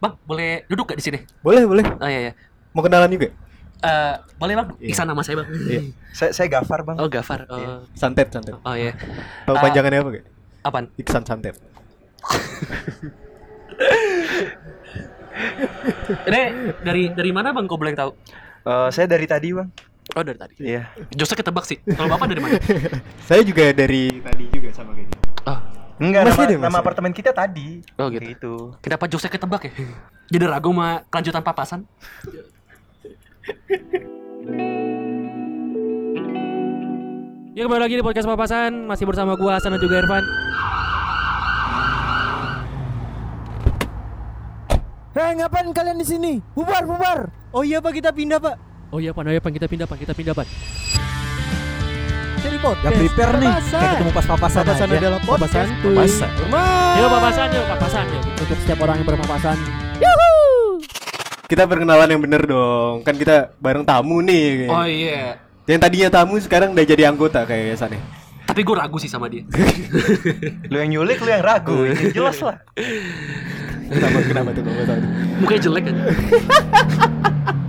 Bang, boleh duduk gak di sini? Boleh, boleh. Oh iya iya. Mau kenalan juga? Eh, boleh Bang? Iya. Iksan nama saya Bang. Iya. Saya saya Gafar, Bang. Oh, Gafar. Oh, Santet, santet. oh iya. Tahu Ah. panjangannya apa gak? Apaan? Iksan santet. Ini dari dari mana Bang kau boleh tahu? Eh, saya dari tadi, Bang. Oh, dari tadi. Iya. Jokesnya ketebak sih. Kalau Bapak dari mana? Saya juga dari tadi juga sama kayak gitu. Enggak, Masih nama, deh, nama apartemen kita tadi. Oh, gitu. Gitu. kenapa jokesnya ketebak ya? Jadi ragu sama kelanjutan papasan? Ya kembali lagi di podcast papasan masih bersama gua Hasan dan juga Irfan. Hei, ngapain kalian di sini? Bubar, bubar. Oh iya Pak, kita pindah Pak. Oh iya pan, oh iya pan kita pindah pan, kita pindah pan. Podcast. Gak prepare nih Papasan. Kayak ketemu pas papasan Papasan aja adalah podcast. Papasan. Hormat. Yuk papasan, yuk papasan yuk. Untuk setiap orang yang berpapasan. Kita perkenalan yang bener dong. Kan kita bareng tamu nih. Oh iya. Yang tadinya tamu sekarang udah jadi anggota kayak Saneh. Tapi gue ragu sih sama dia. Lu yang nyulik, lu yang ragu. Ya, Jelas lah. Kenapa kenapa tuh tuh? Mukanya jelek kan.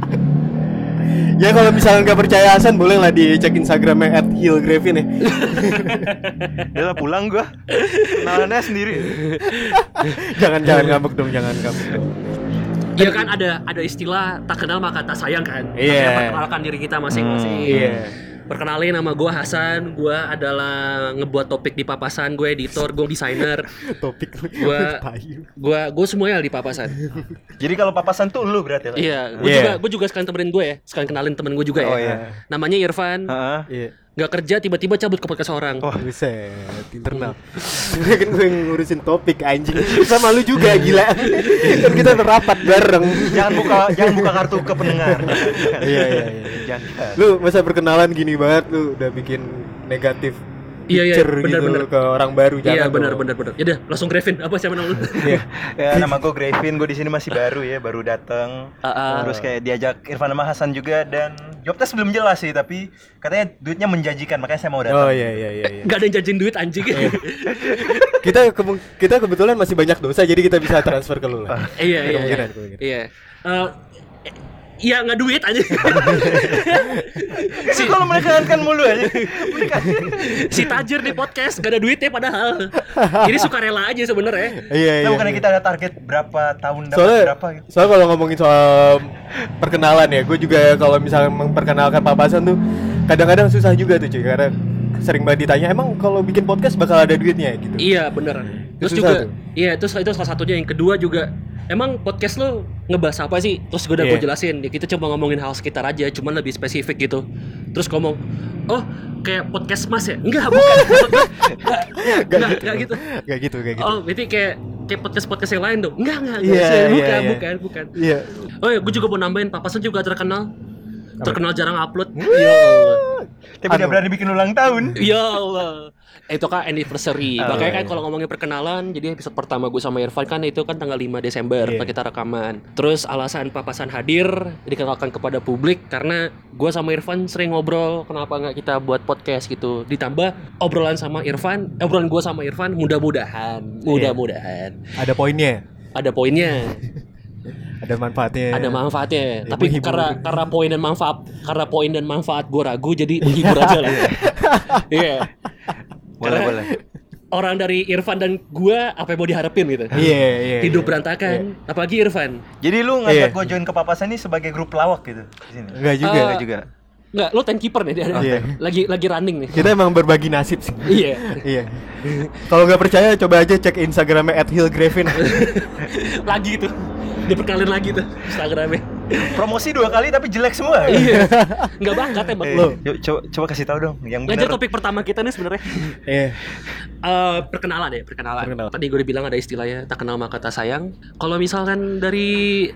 Ya kalau misalnya nggak percaya Hasan boleh lah dicek Instagramnya @hillgravin ya. Udah lah pulang gua. Kenalannya sendiri. jangan jangan ngambek dong, jangan ngambek dong. Iya kan ada ada istilah tak kenal maka tak sayang kan. Iya. Kita perkenalkan diri kita masing-masing. Iya. Perkenalin nama gue Hasan, gue adalah ngebuat topik di papasan, gue editor, gue desainer, Topik Gua- Payu. gue gue semuanya di papasan. Jadi kalau papasan tuh lu berarti lah. Iya, gue Iya. juga gue juga sekalian temenin gue ya, sekalian kenalin temen gue juga ya. Oh iya. Namanya Irfan, Heeh. Iya. Nggak kerja tiba-tiba cabut ke podcast orang. Oh. Buset, internal. Ini kan gue ngurusin topik anjing. Sama lu juga gila. kan kita rapat bareng. Jangan buka jangan buka kartu ke pendengar. Iya iya iya. Jangan. Lu masa perkenalan gini banget lu udah bikin negatif Iya, iya, bener, gitu bener. ke orang baru Iya jangan benar dong. benar benar. Ya udah langsung Grevin. Apa siapa nama lu? Iya. Ya nama gue Grevin, gue di sini masih baru ya, baru datang. Ah, ah. Terus kayak diajak Irfan sama Hasan juga dan job test belum jelas sih, tapi katanya duitnya menjanjikan, makanya saya mau datang. Oh iya iya iya iya. Gak ada yang jajan duit anjing. Kita kemu- kita kebetulan masih banyak dosa jadi kita bisa transfer ke lu lah. Iya iya iya. Iya. Eh, Iya nggak duit aja. Si kalau mereka kan mulu aja. si tajir di podcast gak ada duitnya padahal. Jadi suka rela aja sebenarnya. Iya iya. Nah, bukannya iya. kita ada target berapa tahun dapat soalnya berapa gitu. soalnya kalau ngomongin soal perkenalan ya gue juga kalau misalnya memperkenalkan papasan tuh kadang-kadang susah juga tuh cuy karena sering banget ditanya emang kalau bikin podcast bakal ada duitnya gitu Iya bener. Terus Itu juga, susah tuh. iya terus itu salah satunya. Yang kedua juga, emang podcast lo ngebahas apa sih? Terus gue udah gue Iya. jelasin. Ya, kita coba ngomongin hal sekitar aja, cuman lebih spesifik gitu. Terus ngomong, oh kayak podcast mas ya? Enggak, bukan. Maksud gue, enggak, enggak, enggak gitu. Gak gitu gitu Oh, berarti kayak kayak podcast podcast yang lain dong? Enggak, enggak, Iya, enggak. iya, bukan, iya. bukan, bukan. iya Oh ya, gue juga mau nambahin papasan juga terkenal. Terkenal jarang upload. Hmm. Ya Allah. Tapi dia Anu. berani bikin ulang tahun. Ya Allah. Eh, Itu kan anniversary. Oh, Makanya kan kalau ngomongin perkenalan, jadi episode pertama gue sama Irfan kan itu kan tanggal 5 Desember pas kita rekaman. Terus alasan papasan hadir dikenalkan kepada publik karena gue sama Irfan sering ngobrol kenapa nggak kita buat podcast gitu. Ditambah obrolan sama Irfan, eh, obrolan gue sama Irfan mudah-mudahan, Iya. mudah-mudahan ada poinnya ada poinnya, ada manfaatnya ada manfaatnya. Ya, Tapi menghibur. karena karena poin dan manfaat, karena poin dan manfaat gue ragu jadi menghibur aja lah. Iya. Boleh, Karena- boleh. orang dari Irfan dan gua apa yang mau diharapin gitu iya iya hidup iya. berantakan apalagi Irfan Jadi lu ngajak Iya. gue join ke papasan ini sebagai grup lawak gitu di sini. Enggak juga Enggak juga. nggak lo timekeeper nih dia Iya. lagi lagi running nih kita emang berbagi nasib sih iya iya kalau nggak percaya coba aja cek instagramnya @hillgravin lagi tuh diperkenalin lagi tuh Instagramnya Promosi dua kali tapi jelek semua. iya nggak bangga tembak Eh, lo yuk, coba, coba kasih tahu dong yang benar. topik pertama kita nih sebenarnya iya Eh, perkenalan ya perkenalan. Perkenalan. Tadi gue udah bilang ada istilahnya tak kenal maka tak sayang. Kalau misalkan dari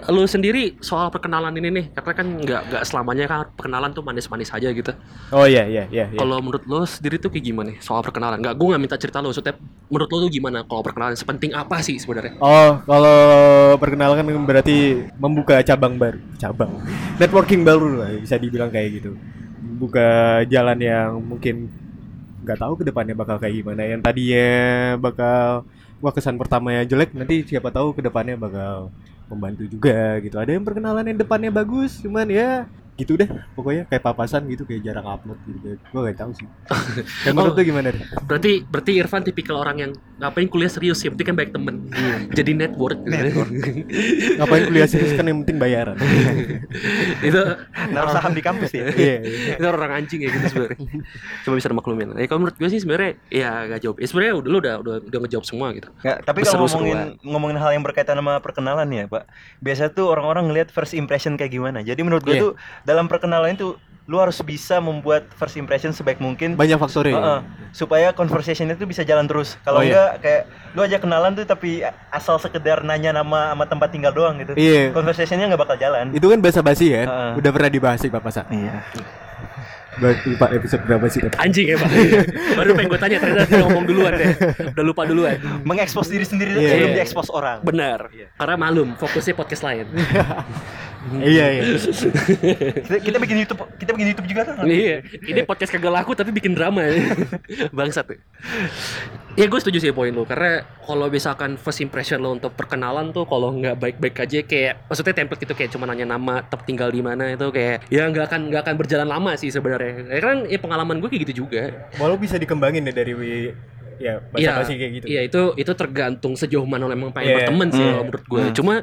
lo sendiri soal perkenalan ini nih, karena kan nggak nggak selamanya kan perkenalan tuh manis-manis aja gitu. oh iya iya iya iya. Kalau menurut lo sendiri tuh kayak gimana nih soal perkenalan? Nggak, gue nggak minta cerita lo. Maksudnya menurut lo tuh gimana kalau perkenalan? Sepenting apa sih sebenarnya? Oh, kalau perkenalkan berarti membuka cabang baru, cabang networking baru lah bisa dibilang kayak gitu. Buka jalan yang mungkin nggak tahu ke depannya bakal kayak gimana. Yang tadinya bakal wah kesan pertamanya jelek, nanti siapa tahu ke depannya bakal membantu juga gitu ada yang perkenalan yang depannya bagus cuman ya gitu deh pokoknya kayak papasan gitu kayak jarang upload gitu gue gak tahu sih dan menurut Oh. lu gimana deh Berarti berarti Irfan tipikal orang yang ngapain kuliah serius yang penting kan baik temen. Jadi network. ngapain kuliah serius kan yang penting bayaran itu Naruh saham di kampus ya. iya iya. itu orang anjing ya gitu sebenarnya. Coba bisa maklumin. Ya kalau menurut gue sih sebenarnya ya gak jawab. Ya sebenarnya udah lu udah udah udah ngejawab semua gitu. Nggak, tapi kalau ngomongin ngomongin hal yang berkaitan sama perkenalan ya, Pak. Biasa tuh orang-orang ngelihat first impression kayak gimana. Jadi menurut gue Iya. tuh dalam perkenalan itu lu harus bisa membuat first impression sebaik mungkin banyak faktornya ya. Heeh, supaya conversationnya tuh bisa jalan terus. Kalau Oh, iya. enggak kayak lu aja kenalan tuh tapi asal sekedar nanya nama sama tempat tinggal doang gitu. Iya. Conversationnya nggak bakal jalan. itu kan bahasa basi kan Heeh. udah pernah dibahas sih bapak sa Iya. Lupa episode berapa sih tapi Anjing ya, Pak. Baru pengen gue tanya ternyata dia ngomong duluan deh. Udah lupa duluan. Mengekspos diri sendiri Iya, sebelum iya. diekspos orang. Benar. Karena malum fokusnya podcast lain. iya iya Kita, kita bikin YouTube, kita bikin YouTube juga kan? iya, ini podcast kagak laku tapi bikin drama Bangsat ya. Ya gue setuju sih poin lu karena kalau misalkan first impression lo untuk perkenalan tuh kalau nggak baik-baik aja kayak maksudnya template gitu kayak cuma nanya nama, tempat tinggal di mana itu kayak ya nggak akan nggak akan berjalan lama sih sebenarnya. Ya kan ya pengalaman gue kayak gitu juga. walau bisa dikembangin ya dari wi- ya bahasa Iya, basi kayak gitu Iya itu itu tergantung sejauh mana lo emang pengen Iya. berteman sih kalau menurut gue. Hmm. Cuma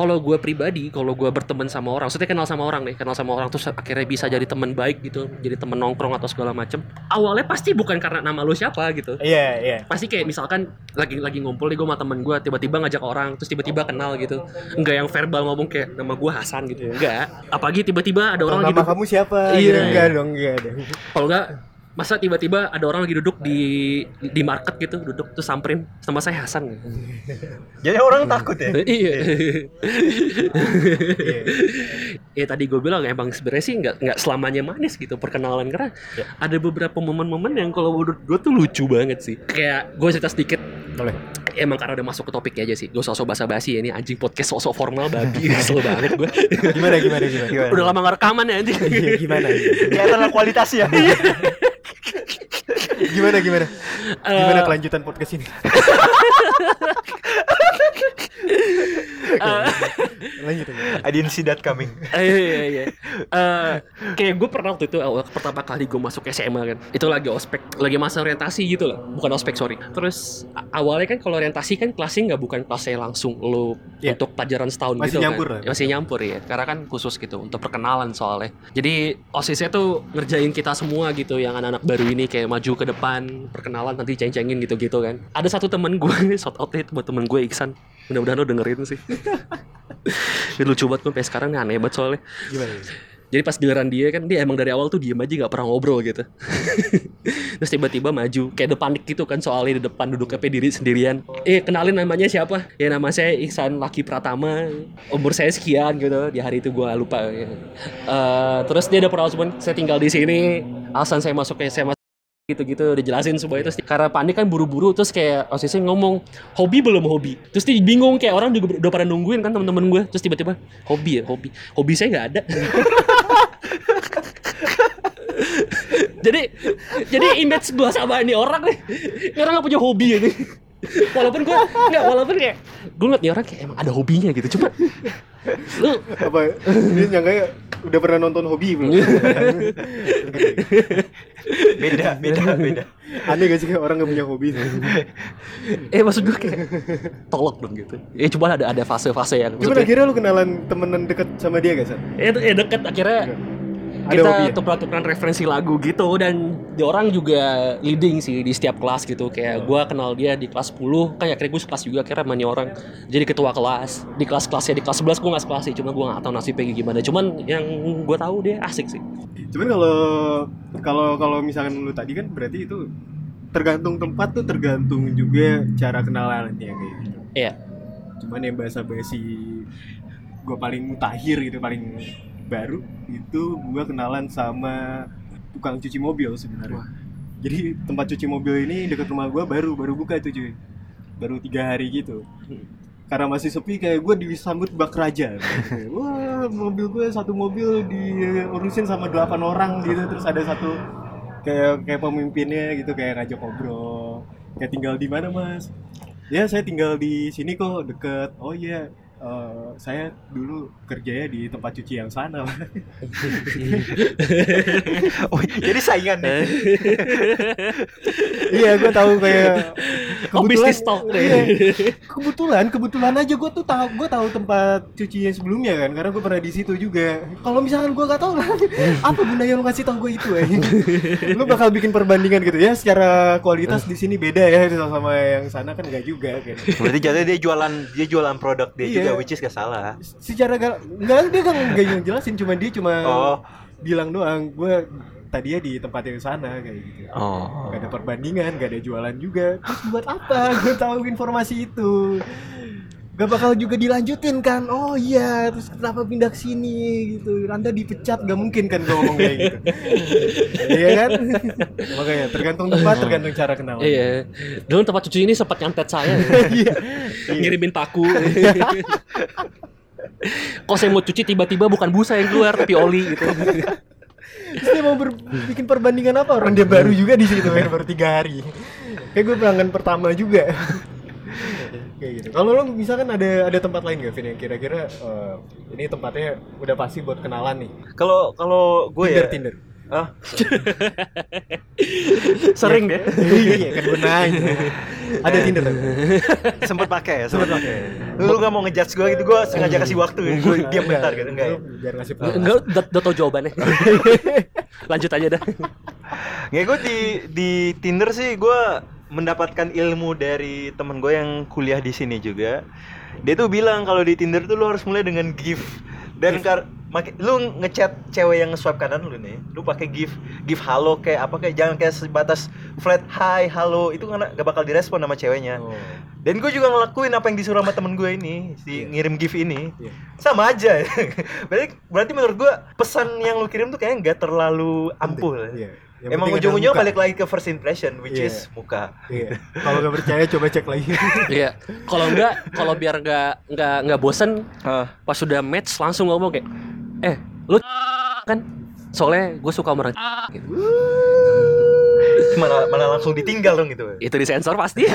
kalau gue pribadi, kalau gue berteman sama orang, maksudnya kenal sama orang nih, kenal sama orang terus akhirnya bisa jadi teman baik gitu, jadi teman nongkrong atau segala macem. Awalnya pasti bukan karena nama lo siapa gitu. iya iya. Pasti kayak misalkan lagi lagi ngumpul nih gue sama temen gue tiba-tiba ngajak orang terus tiba-tiba kenal gitu. Enggak yang verbal ngomong kayak nama gue Hasan gitu. Enggak apalagi tiba-tiba ada orang nama duduk kamu siapa? Iya. Gitu, enggak dong enggak dong kalau enggak masa tiba-tiba ada orang lagi duduk di di market gitu duduk terus samperin sama saya Hasan. Jadi orang takut ya. iya. Ya tadi gue bilang emang sebenarnya sih nggak nggak selamanya manis gitu perkenalan. Karena ada beberapa momen-momen yang kalau menurut gue tuh lucu banget sih. Kayak gue cerita sedikit. Boleh. Emang karena udah masuk ke topiknya aja sih. Gue sosok basa-basi ya ini anjing podcast sosok formal babi kesel banget gue gimana gimana gimana? Gimana? udah lama gak rekaman ya anjing. Iya, gimana? Kelihatan lah kualitasnya. Gimana gimana? Eh, gimana kelanjutan podcast ini eh, lanjut aja I didn't see that coming. Iya iya iya. Eh, kayak gue pernah waktu itu awal pertama kali gue masuk SMA kan. Itu lagi ospek, lagi masa orientasi gitu lah. Bukan ospek sorry. Terus awalnya kan kalau orientasi kan kelasnya nggak bukan kelasnya langsung lo Iya. untuk pelajaran setahun Masih gitu nyampur kan. lah. Ya, Masih nyampur ya. Karena kan khusus gitu untuk perkenalan soalnya. Jadi osisnya tuh ngerjain kita semua gitu yang anak-anak baru ini kayak maju ke depan perkenalan nanti ceng-cengin gitu-gitu kan. Ada satu temen gue shout out buat temen gue Iksan. Mudah-mudahan lo dengerin sih. Ini lucu banget gue sampai sekarang nih aneh banget soalnya. gimana Jadi pas giliran dia kan dia emang dari awal tuh diem aja nggak pernah ngobrol gitu. Terus tiba-tiba maju kayak panik gitu kan soalnya di depan duduk apa diri sendirian. Eh kenalin namanya siapa? Ya nama saya Iksan Laki Pratama. Umur saya sekian gitu. Di hari itu gua lupa. Ya. Eh, terus dia ada pengalaman saya tinggal di sini. Alasan saya masuk ke SMA gitu-gitu udah jelasin semua itu karena panik kan buru-buru terus kayak osisnya ngomong hobi belum hobi? Terus dia bingung kayak orang juga udah pada nungguin kan teman-teman gue. Terus tiba-tiba hobi ya hobi. Hobi saya nggak ada. Jadi jadi image gue sama ini orang nih. Ini orang gak punya hobi ini. Walaupun gue nggak walaupun kayak gue ngeliat nih orang kayak emang ada hobinya gitu cuma lu apa dia nyangka udah pernah nonton hobi belum Beda, beda, beda. aneh gak sih kayak orang gak punya hobi eh maksud gue kayak tolok dong gitu. Ya cuma ada ada fase-fase yang Cuman akhirnya lu kenalan temenan deket sama dia gak, San? ya, ya deket. Akhirnya kita ya? tukar-tukaran referensi lagu gitu dan dia orang juga leading sih di setiap kelas gitu kayak gua kenal dia di kelas 10 kan akhirnya gue kelas juga akhirnya mani orang jadi ketua kelas di kelas-kelasnya di kelas 11 gue gak sekelas sih cuma gue gak tahu nasibnya kayak gimana cuman yang gue tahu dia asik sih Cuman kalau kalau kalau misalkan lu tadi kan berarti itu tergantung tempat tuh tergantung juga cara kenalannya kayak gitu. Iya. Cuman yang bahasa basi gue paling mutakhir gitu paling baru itu gue kenalan sama tukang cuci mobil sebenarnya. Jadi tempat cuci mobil ini dekat rumah gue baru baru buka itu cuy. Baru tiga hari gitu. Karena masih sepi kayak gue disambut bak raja. Wah mobil gue satu mobil diurusin sama delapan orang gitu terus ada satu kayak kayak pemimpinnya gitu kayak ngajak ngobrol kayak tinggal di mana mas ya saya tinggal di sini kok deket oh iya Eh, saya dulu kerjanya di tempat cuci yang sana. Oh, jadi saingan nih. iya, gue tahu kayak Oh, bisnis talk deh. iya. kebetulan, kebetulan aja gue tuh tahu, gue tahu tempat cuci yang sebelumnya kan, karena gue pernah di situ juga. Kalau misalkan gue gak tahu apa gunanya lu ngasih tau gue itu eh? lu bakal bikin perbandingan gitu ya, secara kualitas di sini beda ya sama yang sana kan enggak juga kan. Berarti jatuhnya dia jualan dia jualan produk dia Iya. juga which is gak salah. Secara gal, enggak dia kan enggak yang jelasin, cuma dia cuma Oh. bilang doang, gue tadinya di tempat yang sana kayak gitu. Oh. Gak ada perbandingan, gak ada jualan juga. Terus buat apa? Gue tahu informasi itu. Gak bakal juga dilanjutin kan? Oh iya, terus kenapa pindah ke sini gitu? Anda dipecat gak mungkin kan gue ngomong kayak gitu. Iya kan? Makanya tergantung tempat, tergantung cara kenal. Iya. Dulu tempat cuci ini sempat nyantet saya. Iya. Ngirimin paku. Kok saya mau cuci tiba-tiba bukan busa yang keluar tapi oli gitu. Terus dia mau ber- bikin perbandingan apa? Orang dia baru juga di situ baru tiga hari. Kayak gue pelanggan pertama juga. Kayak gitu. Kalau lo misalkan ada ada tempat lain gak, Vin yang kira-kira eh, ini tempatnya udah pasti buat kenalan nih. Kalau kalau gue Tinder, ya Tinder. Ah, Sering deh. iya kan gue nanya. Ada Tinder tapi. sempet pakai ya, sempet pakai. Lu gak mau ngejudge gue gitu, gue sengaja kasih waktu ya. Gue diam bentar gitu, enggak ya. Biar ngasih pengalaman. Enggak, udah, udah tau jawabannya. Lanjut aja dah. Nggak gue di di Tinder sih gue mendapatkan ilmu dari temen gue yang kuliah di sini juga. Dia tuh bilang kalau di Tinder tuh lu harus mulai dengan gift dan kar make, lu ngechat cewek yang nge-swipe kanan lu nih, lu pakai gift, gift halo kayak apa kayak jangan kayak sebatas flat hi halo itu karena gak bakal direspon sama ceweknya. Oh. Dan gue juga ngelakuin apa yang disuruh sama temen gue ini, si ngirim gift ini. Iya. Sama aja. berarti berarti menurut gue pesan yang lu kirim tuh kayaknya nggak terlalu ampuh. Iya. Yang Emang ujung-ujungnya balik lagi ke first impression which Iya. is muka. Iya. Kalau nggak percaya coba cek lagi. Iya. Kalau enggak, kalau biar enggak enggak enggak bosen, pas sudah match langsung ngomong kayak, eh, lu kan soalnya gue suka sama orang gitu. Mana mana langsung ditinggal dong gitu. itu disensor pasti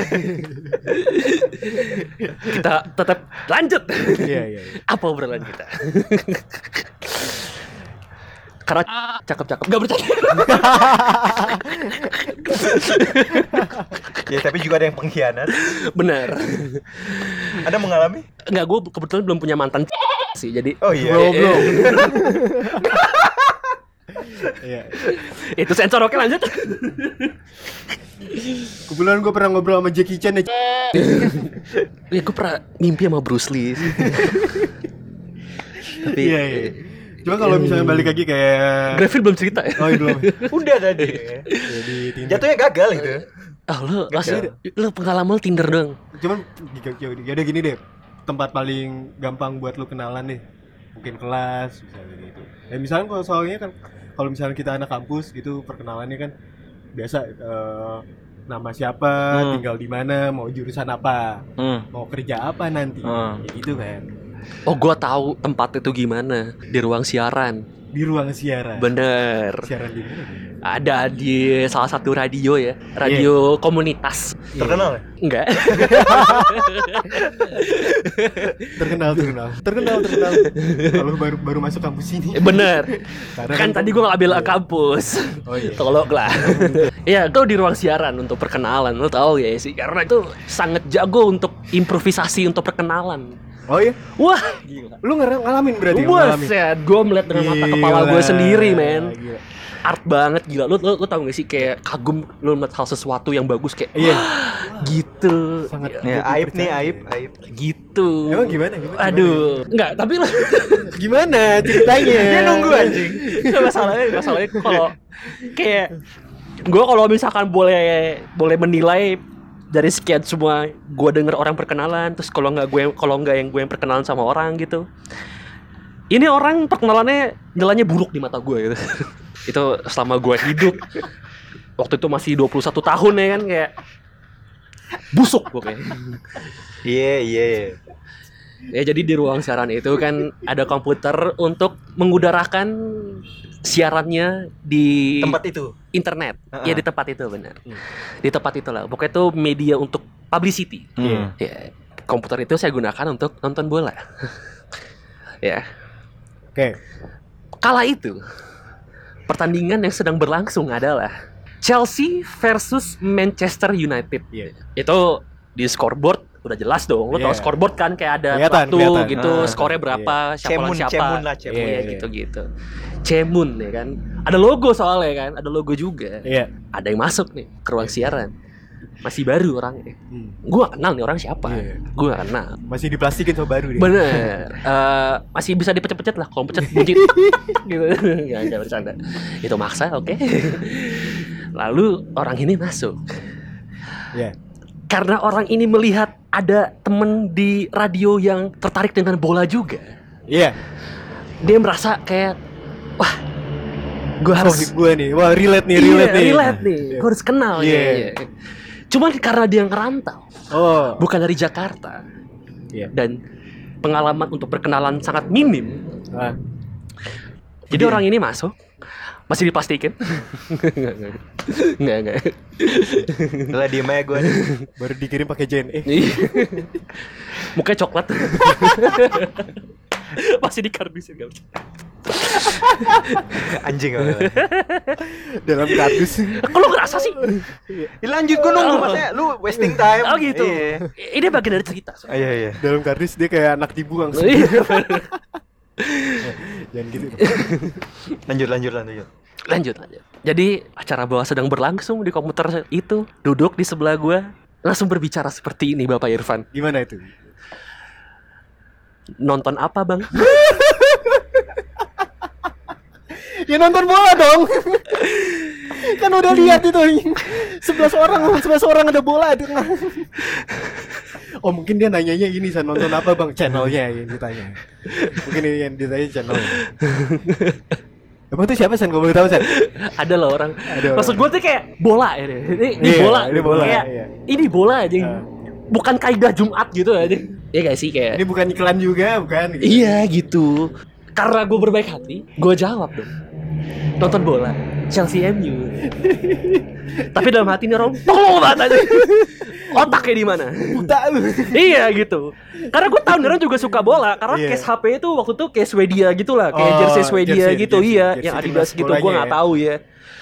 kita tetap lanjut Iya, iya. iya. apa obrolan kita karena cakep-cakep gak bercanda ya tapi juga ada yang pengkhianat. benar Anda mengalami? nggak gue kebetulan belum punya mantan sih jadi Oh iya. Belum. Iya. itu sensor oke lanjut Kebetulan gue pernah ngobrol sama Jackie Chan ya. ya gue pernah mimpi sama Bruce Lee tapi Iya, iya. Cuma kalau misalnya balik lagi kayak Greville belum cerita ya Oh, iya, belum. Udah tadi. Ya, di Tinder. Jatuhnya gagal gitu. ah lu langsung lu pengalaman lu Tinder dong Cuman ya ya udah gini deh. Tempat paling gampang buat lu kenalan nih. Mungkin kelas misalnya gitu. Ya misalnya kalau soalnya kan kalau misalnya kita anak kampus gitu perkenalannya kan biasa eh, nama siapa, Hmm. tinggal di mana, mau jurusan apa, Hmm. mau kerja apa nanti. Hmm. Ya gitu kan. oh gua tahu tempat itu gimana di ruang siaran Di ruang siaran. bener Siaran di mana? Ada di salah satu radio ya radio komunitas Terkenal ya? enggak Terkenal, terkenal. Terkenal, terkenal. Kalau baru baru masuk kampus ini. bener Karena kan tadi gua ngambil kampus Oh iya. tolong lah ya itu di ruang siaran untuk perkenalan lo tau ya sih karena itu sangat jago untuk improvisasi untuk perkenalan Oh iya. wah gila Lu ngalamin berarti ngalamin. Buset, gue melihat dengan mata kepala gue sendiri, men. gila. Art banget gila. Lu, lu, lu tau gak sih kayak kagum lu melihat hal sesuatu yang bagus kayak Iya. gitu. Sangat Ya, aib nih, aib, aib. Gitu. Emang gimana? gimana Aduh, enggak, tapi lu Gimana ceritanya? Dia nunggu anjing. masalahnya masalahnya kalau kayak gue kalau misalkan boleh boleh menilai dari sekian semua gue denger orang perkenalan terus kalau nggak gue kalau nggak yang gue yang perkenalan sama orang gitu ini orang perkenalannya jalannya buruk di mata gue gitu itu selama gue hidup waktu itu masih 21 tahun ya kan kayak busuk pokoknya Iya, iya. Ya jadi di ruang siaran itu kan ada komputer untuk mengudarakan siarannya di Tempat itu. internet. Heeh. Ya di tempat itu benar. Di tempat itu lah. Pokoknya itu media untuk publicity. Hmm. Ya. komputer itu saya gunakan untuk nonton bola. ya. Oke. Kala itu, pertandingan yang sedang berlangsung adalah Chelsea versus Manchester United. Iya. Itu di scoreboard udah jelas dong. Lo tau Iya. scoreboard kan kayak ada Kelihatan, waktu kelihatan. gitu, Ah, skornya berapa, siapa lawan Cemun, siapa. cemun lah, cemun. Iya, Iya, iya. gitu-gitu. Cemun ya kan. Ada logo soalnya kan, ada logo juga. Iya. Ada yang masuk nih ke ruang siaran. Masih baru orangnya. Hmm. Gua gak kenal nih orang siapa. Gua gak kenal. Masih diplastikin sama baru dia. Bener. Eh, masih bisa dipecet-pecet lah. Kalau pecet bunyi gitu. Gak, gak bercanda. Itu maksa, oke. Lalu orang ini masuk. Iya. Karena orang ini melihat ada temen di radio yang tertarik dengan bola juga. Iya. Dia merasa kayak, wah, gue Oh, harus gue nih. Wah, relate nih, Iya, relate nih. relate nih. Iya. Gue harus kenal Iya. kayaknya. Cuman karena dia ngerantau, Oh. bukan dari Jakarta. Iya. Dan pengalaman untuk berkenalan sangat minim. Ah. Jadi Iya. orang ini masuk masih dipastikan. Enggak, enggak. Udah diem aja gue Baru dikirim pakai JNE. Iya. Mukanya coklat. masih dikardusin gak? Anjing? Dalam kardus. Kok lu ngerasa sih? Ya, lanjut gue nunggu maksudnya Lu wasting time Oh gitu. Iya Ini bagian dari cerita. Ah, Iya iya Dalam kardus dia kayak anak dibuang. Iya. Jangan gitu. Lanjut lanjut lanjut lanjut lanjut. Jadi acara bola sedang berlangsung di komputer itu. Duduk di sebelah gua langsung berbicara seperti ini Bapak Irfan. Gimana itu? Nonton apa bang? Ya nonton bola dong. kan udah lihat itu 11 orang 11 orang ada bola di tengah. Oh mungkin dia nanyanya ini San nonton apa bang channelnya yang ditanya. Mungkin ini yang ditanya channelnya. Emang itu siapa San? Kalau boleh tahu San? Ada loh orang. Ada Maksud gua tuh kayak bola ini. Ini, ini Iya, bola. ini bola, Kayak, iya. Ini bola aja. Ah. Bukan kaidah Jumat gitu aja. Iya gak sih kayak. Ini bukan iklan juga, bukan? gitu. Iya gitu. Karena gue berbaik hati, gue jawab dong. Nonton bola, Chelsea MU. Tapi dalam hati nih orang tolong banget aja. Otaknya di mana? Buta iya gitu. Karena gue tahu orang juga suka bola. Karena Iya. case HP itu waktu itu case Swedia gitu lah, kayak Oh, jersey Swedia jersey, gitu. jersey, iya, jersey yang Adidas gitu. Gue nggak ya. tahu ya.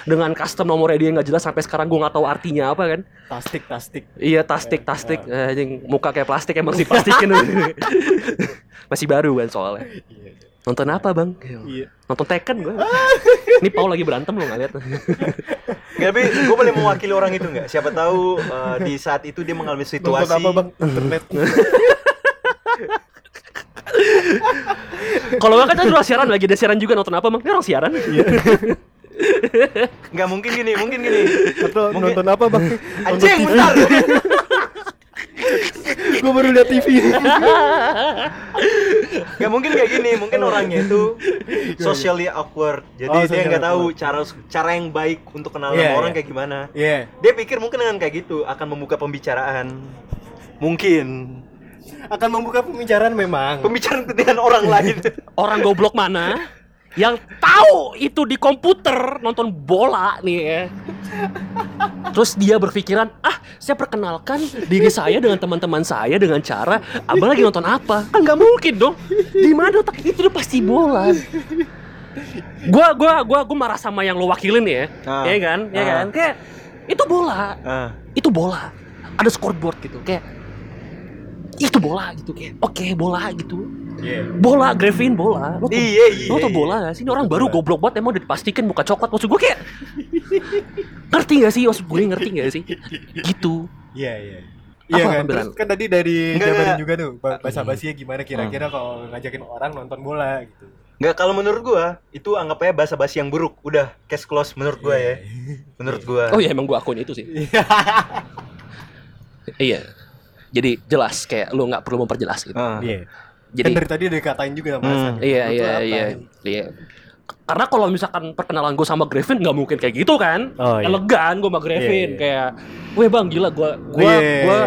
Dengan custom nomornya dia nggak jelas sampai sekarang gue nggak tahu artinya apa kan. Tastik, tastik. Iya tastik tastik, anjing muka kayak plastik emang sih plastikin. Masih baru kan soalnya. Nonton apa bang? Iya. Nonton Tekken gue. Ini Paul lagi berantem lo nggak lihat? Nggak, tapi gue boleh mewakili orang itu nggak? Siapa tahu eh, di saat itu dia mengalami Nonton situasi apa bang? Internet. Kalau nggak kan tadi orang siaran lagi ada siaran juga nonton apa bang? Ini orang siaran. Nggak mungkin gini, mungkin gini Atau Mungkin- nonton apa bang? Anjing, bentar Gue baru lihat TV. Nggak mungkin kayak gini, mungkin orangnya itu socially awkward Jadi Oh, dia nggak tahu awkward. cara cara yang baik untuk kenal Iya, sama orang iya. kayak gimana Iya. Dia pikir mungkin dengan kayak gitu akan membuka pembicaraan Mungkin Akan membuka pembicaraan memang. Pembicaraan dengan orang lain Orang goblok mana yang tahu itu di komputer nonton bola nih ya. Terus dia berpikiran, ah saya perkenalkan diri saya dengan teman-teman saya dengan cara abang lagi nonton apa? Kan nggak mungkin dong. Di mana otak itu udah pasti bola. Gua gua gua gua marah sama yang lo wakilin ya, Ah. ya kan, ya Ah. kan. Kayak itu bola, ah. itu bola. Ada scoreboard gitu, kayak itu bola gitu kayak oke bola gitu Iya. bola Grevin bola. Lo tau, Iya, iya, lo tau iya. bola gak sih? Ini orang baru goblok banget emang udah dipastikan muka coklat. Maksud gue kayak ngerti gak sih? Maksud gue ngerti gak sih? Gitu. Iya, iya. Apa Iya kan, ambilan? terus kan tadi dari Enggak, jabarin enggak. juga tuh ba- bahasa basinya gimana kira-kira kalau ngajakin orang nonton bola gitu. Nggak, kalau menurut gua itu anggap aja bahasa basi yang buruk. Udah, case close menurut gua ya. Menurut gua. Oh iya emang gue akun itu sih. Iya. Jadi jelas kayak lu nggak perlu memperjelas gitu. Ah. Iya. Jadi kan dari tadi udah dikatain juga sama Hmm. Hasan. iya iya iya iya karena kalau misalkan perkenalan gue sama Grevin nggak mungkin kayak gitu kan Oh, iya. elegan gue sama Iya, iya. kayak weh bang gila gue gue Iya. gue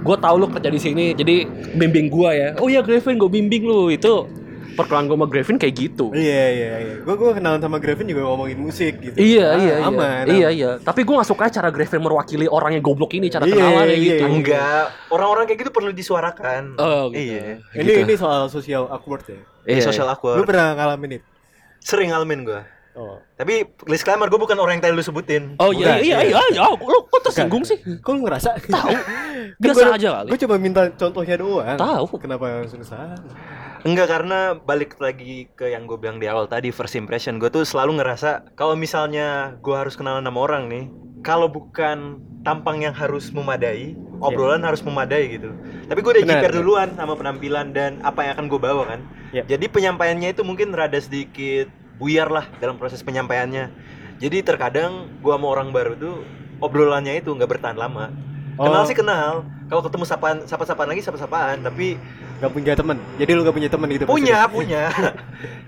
gue tahu lu kerja di sini jadi bimbing gue ya oh iya Grevin gue bimbing lu itu perkenalan gue sama Grevin kayak gitu. Iya iya iya. Gue gue kenalan sama Gravin juga ngomongin musik gitu. Iya Ah, iya iya. Aman. iya aman. iya. Tapi gue gak suka cara Grevin mewakili orang yang goblok ini cara Iya, kenalan kayak iya, gitu. iya. Enggak, orang-orang kayak gitu perlu disuarakan. Oh, gitu. Iya. Ini Gitu. ini soal social awkward ya. Ini Iya, social Lu awkward. pernah ngalamin itu? Sering ngalamin gua. Oh. Tapi disclaimer gue bukan orang yang tadi lu sebutin. Oh iya iya iya. iya iya. Lu kok tersinggung sih? Kok lu ngerasa? Tahu. Biasa aja kali. Gue cuma minta contohnya doang. Tahu. Kenapa langsung salah? Enggak karena balik lagi ke yang gue bilang di awal tadi first impression. Gue tuh selalu ngerasa kalau misalnya gue harus kenalan sama orang nih kalau bukan tampang yang harus memadai obrolan harus memadai gitu. Tapi gue udah jiper duluan sama penampilan dan apa yang akan gue bawa kan? Ya. jadi penyampaiannya itu mungkin rada sedikit buyar lah dalam proses penyampaiannya. Jadi terkadang gue sama orang baru tuh obrolannya itu nggak bertahan lama. Kenal Oh. sih kenal. Kalau ketemu sapaan sapa-sapaan lagi sapa-sapaan tapi Gak punya temen. Jadi lu gak punya temen gitu. punya maksudnya? punya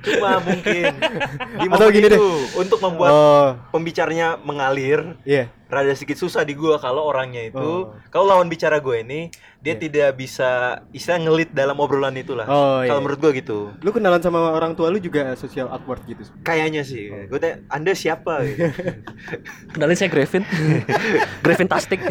cuma mungkin di Atau gini itu deh. untuk membuat Oh, pembicaranya mengalir iya. rada sedikit susah di gua kalau orangnya itu Oh. kalau lawan bicara gue ini dia Iya. tidak bisa istilah ngelit dalam obrolan itulah Oh, iya. kalau menurut gua gitu Lu kenalan sama orang tua lu juga social awkward gitu. kayaknya sih gue tanya anda siapa gitu. Kenalin saya Grevin. Grevin Tastic. eh.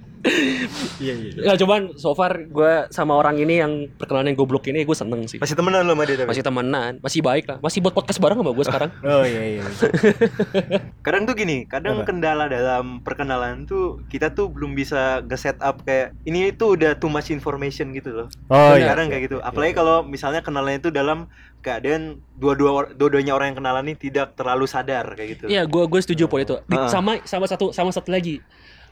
Iya iya. Ya cuman so far gue sama orang ini yang perkenalan yang goblok ini gue seneng sih. masih temenan lo sama dia tapi Masih temenan, masih baik lah. Masih buat podcast bareng sama gue sekarang. Oh iya iya. kadang tuh gini kadang Apa? kendala dalam perkenalan tuh kita tuh belum bisa nge-set up kayak ini tuh udah too much information gitu loh Oh iya. kadang kayak gitu apalagi kalau misalnya kenalannya itu dalam keadaan dua-dua dua-duanya orang yang kenalan ini tidak terlalu sadar kayak gitu Iya, gue gue setuju poin itu. Di- Ah. sama sama satu sama satu lagi.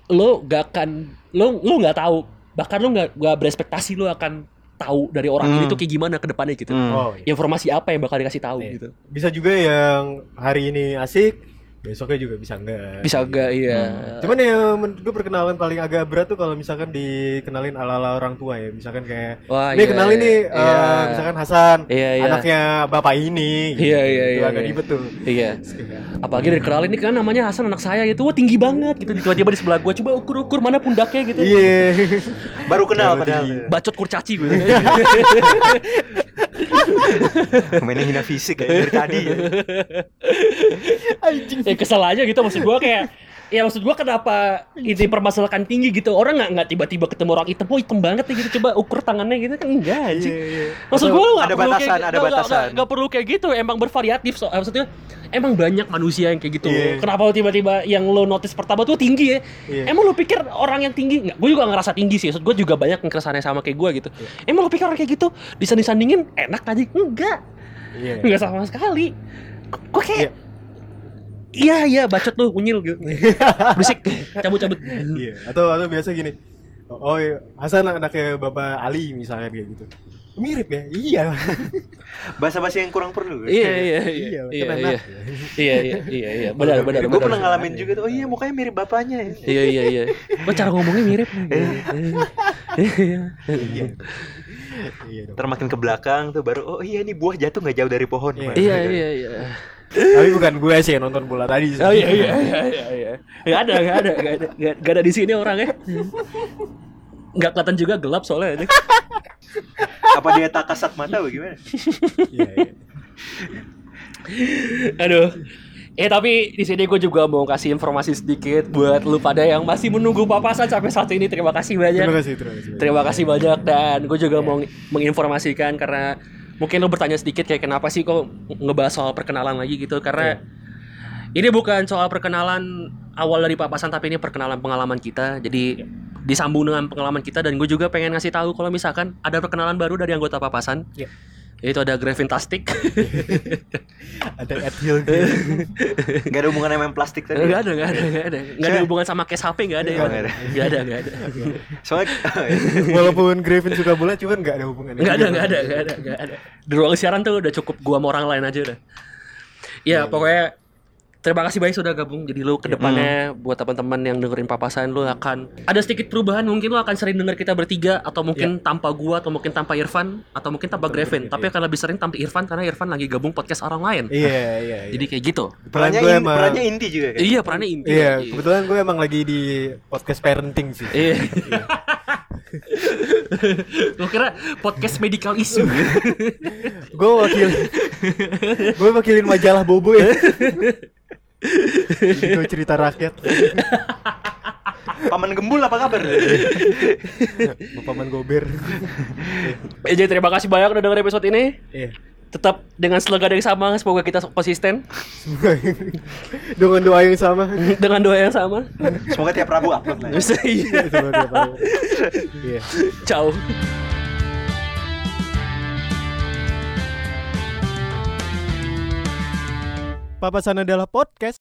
Lo gak akan lo lo nggak tahu bahkan lo nggak nggak berespektasi lo akan tahu dari orang ini Hmm. tuh kayak gimana ke depannya gitu. Hmm. Oh iya. Informasi apa yang bakal dikasih tahu Iya. gitu. Bisa juga yang hari ini asik, besoknya juga bisa enggak. Bisa gak iya. Cuman ya menurut gue perkenalan paling agak berat tuh kalau misalkan dikenalin ala-ala orang tua ya. Misalkan kayak Wah, ini iya, kenalin nih iya. eh, misalkan Hasan, Iya, iya. anaknya bapak ini. Iya, iya, Itu iya, agak iya. ribet tuh. Iya. Apalagi dari kenalin ini kan namanya Hasan anak saya gitu. Wah, tinggi banget gitu. Tiba-tiba di sebelah gua coba ukur-ukur mana pundaknya gitu. Iya. baru kenal Baru padahal. Bacot kurcaci gitu. mainnya hina fisik kayak dari tadi ya. ya kesel aja gitu maksud gua kayak ya maksud gua kenapa ini permasalahan tinggi gitu orang nggak nggak tiba-tiba ketemu orang hitam oh hitam banget nih gitu coba ukur tangannya gitu kan enggak anjing Iya, iya. maksud gua lu nggak Ada perlu batasan, kayak, ada nggak- nggak- batasan. nggak perlu kayak gitu emang bervariatif so maksudnya emang banyak manusia yang kayak gitu Iya. kenapa lu tiba-tiba yang lo notice pertama tuh tinggi ya Iya. emang lu pikir orang yang tinggi nggak gue juga ngerasa tinggi sih maksud gue juga banyak yang keresahannya sama kayak gue gitu Iya. emang lu pikir orang kayak gitu disanding-sandingin enak aja enggak Iya. Enggak sama sekali. Kok kayak Iya. Iya iya bacot lu unyil gitu. Berisik, cabut-cabut. Iya. Atau atau biasa gini. Oh, iya. Hasan anaknya Bapak Ali misalnya kayak gitu. Mirip ya? Iya. bahasa-bahasa yang kurang perlu Iya iya iya. Iya, Iya kan iya. enak. Iya iya iya iya. Benar benar gue pernah ngalamin juga tuh oh iya mukanya mirip bapaknya ya Iya iya iya. Kok cara ngomongnya mirip? Iya. Iya. Iya dong. Ntar makin ke belakang tuh baru oh iya ini buah jatuh nggak jauh dari pohon Iya. Iya iya iya. Tapi bukan gue sih yang nonton bola tadi. sih. Oh iya iya iya iya iya. Enggak ada enggak ada enggak ada enggak ada di sini orangnya. Enggak kelihatan juga gelap soalnya. apa dia tak kasat mata bagaimana Iya, iya. Aduh. Eh tapi di sini gue juga mau kasih informasi sedikit buat lu pada yang masih menunggu papasan sampai saat ini. Terima kasih banyak. Terima kasih, terima kasih. Terima kasih banyak dan gue juga mau menginformasikan karena mungkin lo bertanya sedikit kayak kenapa sih kok ngebahas soal perkenalan lagi? Gitu. Karena ini bukan soal perkenalan awal dari papasan tapi ini perkenalan pengalaman kita. Jadi disambung dengan pengalaman kita dan gue juga pengen ngasih tahu kalau misalkan ada perkenalan baru dari anggota papasan. Iya. Itu ada Grevin Tastic Ada Ed Hill gitu. nggak ada hubungan sama plastik tadi nggak ada nggak ada nggak ada nggak ada hubungan sama case HP nggak ada ya nggak ada. nggak ada soalnya Walaupun Griffin suka bola cuman nggak ada hubungannya. Nggak ada, nggak ada, nggak ada, nggak ada. Di ruang siaran tuh udah cukup gua sama orang lain aja udah. Ya pokoknya terima kasih banyak sudah gabung. Jadi lu ke depannya buat teman-teman yang dengerin papasan lu akan ada sedikit perubahan. Mungkin lu akan sering denger kita bertiga atau mungkin tanpa gua atau mungkin tanpa Irfan atau mungkin tanpa Grevin. Tapi akan lebih sering tanpa Irfan karena Irfan lagi gabung podcast orang lain. Iya, iya, iya. Jadi kayak gitu. perannya gue in- emang perannya inti juga kan Iya perannya inti. Iya, kebetulan gue emang lagi di podcast parenting sih. Iya. Gue kira podcast medical issue. Gue wakil Gue wakilin majalah Bobo ya Gue cerita rakyat Paman Gembul apa kabar? Paman Gober Eh, Jadi terima kasih banyak udah denger episode ini. Iya Tetap dengan slogan yang sama, semoga kita konsisten Dengan doa yang sama dengan doa yang sama. Semoga tiap Rabu upload lah. ya. Iya. Iya Ciao. Papasan adalah podcast